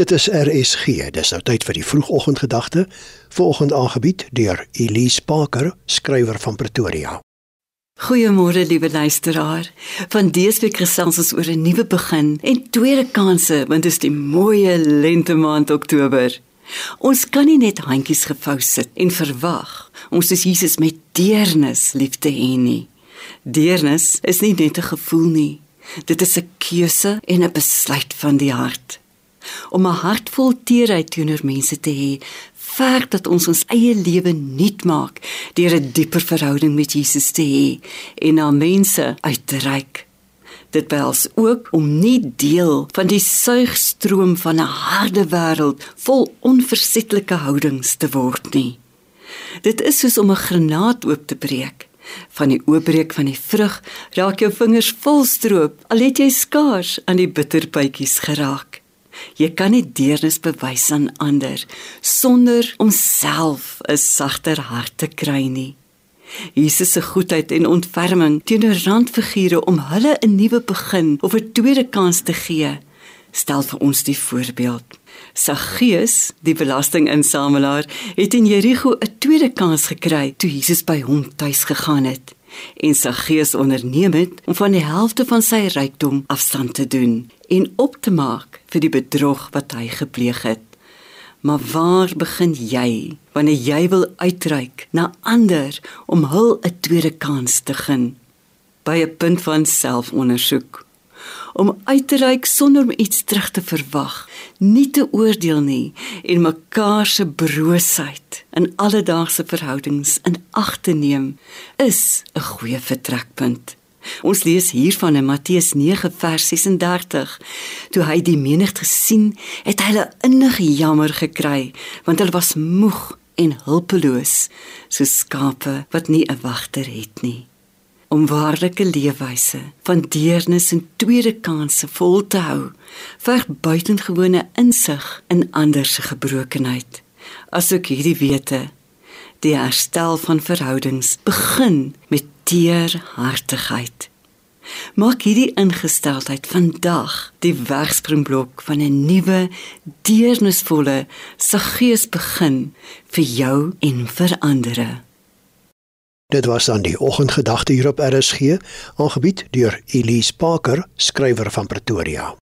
Dit is RSG. Dis nou tyd vir die vroegoggendgedagte. Vanoggend aangebied deur Elise Parker, skrywer van Pretoria. Goeiemôre liewe luisteraar. Van dese week gesels ons oor 'n nuwe begin en tweede kansse, want dit is die mooi lente maand Oktober. Ons kan nie net handjies gevou sit en verwag ons is Jesus met deernis lief te hê nie. Deernis is nie net 'n gevoel nie. Dit is 'n keuse en 'n besluit van die hart om 'n hart vol teerheid teenoor mense te hê, verg dat ons ons eie lewe nuut maak deur 'n dieper verhouding met Jesus te hê en na mense uit te reik. Dit behels ook om nie deel van die suigstroom van 'n harde wêreld vol onversetlike houdings te word nie. Dit is soos om 'n granaat oop te breek. Van die oopbreek van die vrug raak jou vingers vol stroop al het jy skaars aan die bitterpytjies geraak. Jy kan nie deernis bewys aan ander sonder om self 'n sagter hart te kry nie. Jesus se goedheid en ontferming teenoor randfigure om hulle 'n nuwe begin of 'n tweede kans te gee, stel vir ons die voorbeeld. Saggeus, die belastinginsamelaar, het in Jerigo 'n tweede kans gekry toe Jesus by hom tuis gegaan het en Saggeus onderneem het om van die helfte van sy rykdom afstand te doen en op te maak vir die bedrog wat hy gepleeg het. Maar waar begin jy wanneer jy wil uitreik na ander om hul 'n tweede kans te gun? By 'n punt van selfondersoek om uit te reik sonder om iets terug te verwag, nie te oordeel nie en mekaar se broosheid in alledaagse verhoudings in ag te neem, is 'n goeie vertrekpunt. Ons lees hiervan in Matteus 9 vers 36. Toe hy die menigte gesien, het hy hulle innig jammer gekry, want hulle was moeg en hulpeloos, so skape wat nie 'n wagter het nie om waarlike leefwyse van deernis en tweede kansse vol te hou, verg buitengewone insig in ander se gebrokenheid. Asook hierdie wete, die herstel van verhoudings begin met teerhartigheid. Maak hierdie ingesteldheid vandag die wegspringblok van 'n nuwe deernisvolle saggees begin vir jou en vir ander. Dit was dan die oggendgedagte hier op RSG, aangebied deur Elise Parker, skrywer van Pretoria.